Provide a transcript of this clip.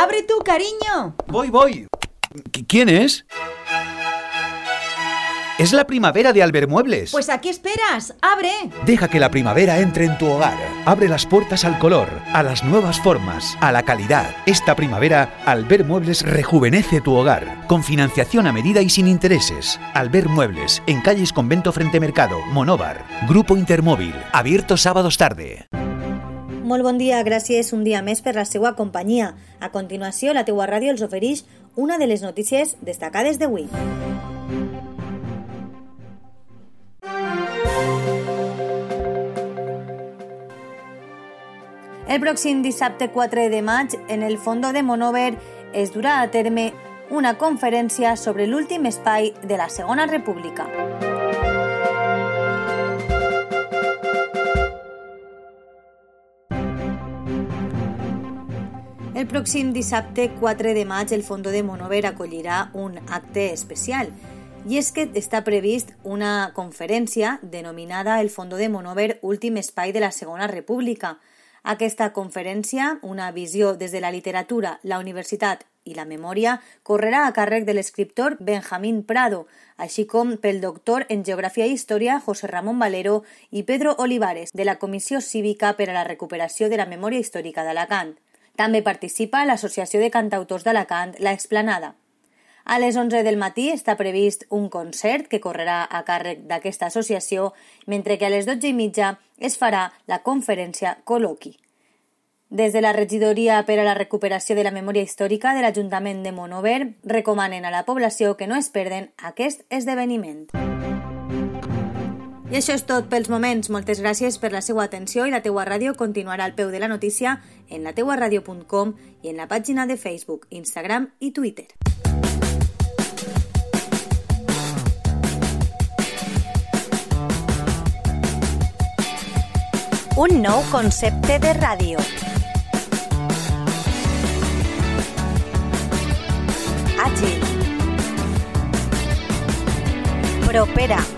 ¡Abre tú, cariño! Voy, voy. ¿Qui- ¿Quién es? Es la primavera de Albermuebles. Pues ¿a qué esperas? ¡Abre! Deja que la primavera entre en tu hogar. Abre las puertas al color, a las nuevas formas, a la calidad. Esta primavera, Albert Muebles rejuvenece tu hogar. Con financiación a medida y sin intereses. Albert Muebles, en calles Convento Frente Mercado, Monóvar. Grupo Intermóvil, abierto sábados tarde. Molt bon dia, gràcies un dia més per la seva companyia. A continuació, la teua ràdio els ofereix una de les notícies destacades d'avui. El pròxim dissabte 4 de maig, en el Fondo de Monover, es durà a terme una conferència sobre l'últim espai de la Segona República. El pròxim dissabte 4 de maig el Fondo de Monover acollirà un acte especial i és que està previst una conferència denominada el Fondo de Monover Últim Espai de la Segona República. Aquesta conferència, una visió des de la literatura, la universitat i la memòria, correrà a càrrec de l'escriptor Benjamín Prado, així com pel doctor en Geografia i Història José Ramon Valero i Pedro Olivares, de la Comissió Cívica per a la Recuperació de la Memòria Històrica d'Alacant. També participa l'Associació de Cantautors d'Alacant, La Explanada. A les 11 del matí està previst un concert que correrà a càrrec d'aquesta associació, mentre que a les 12 i mitja es farà la conferència Col·loqui. Des de la Regidoria per a la Recuperació de la Memòria Històrica de l'Ajuntament de Monover recomanen a la població que no es perden aquest esdeveniment. I això és tot pels moments. Moltes gràcies per la seva atenció i la teua ràdio continuarà al peu de la notícia en lateuaradio.com i en la pàgina de Facebook, Instagram i Twitter. Un nou concepte de ràdio. Àgil. Propera.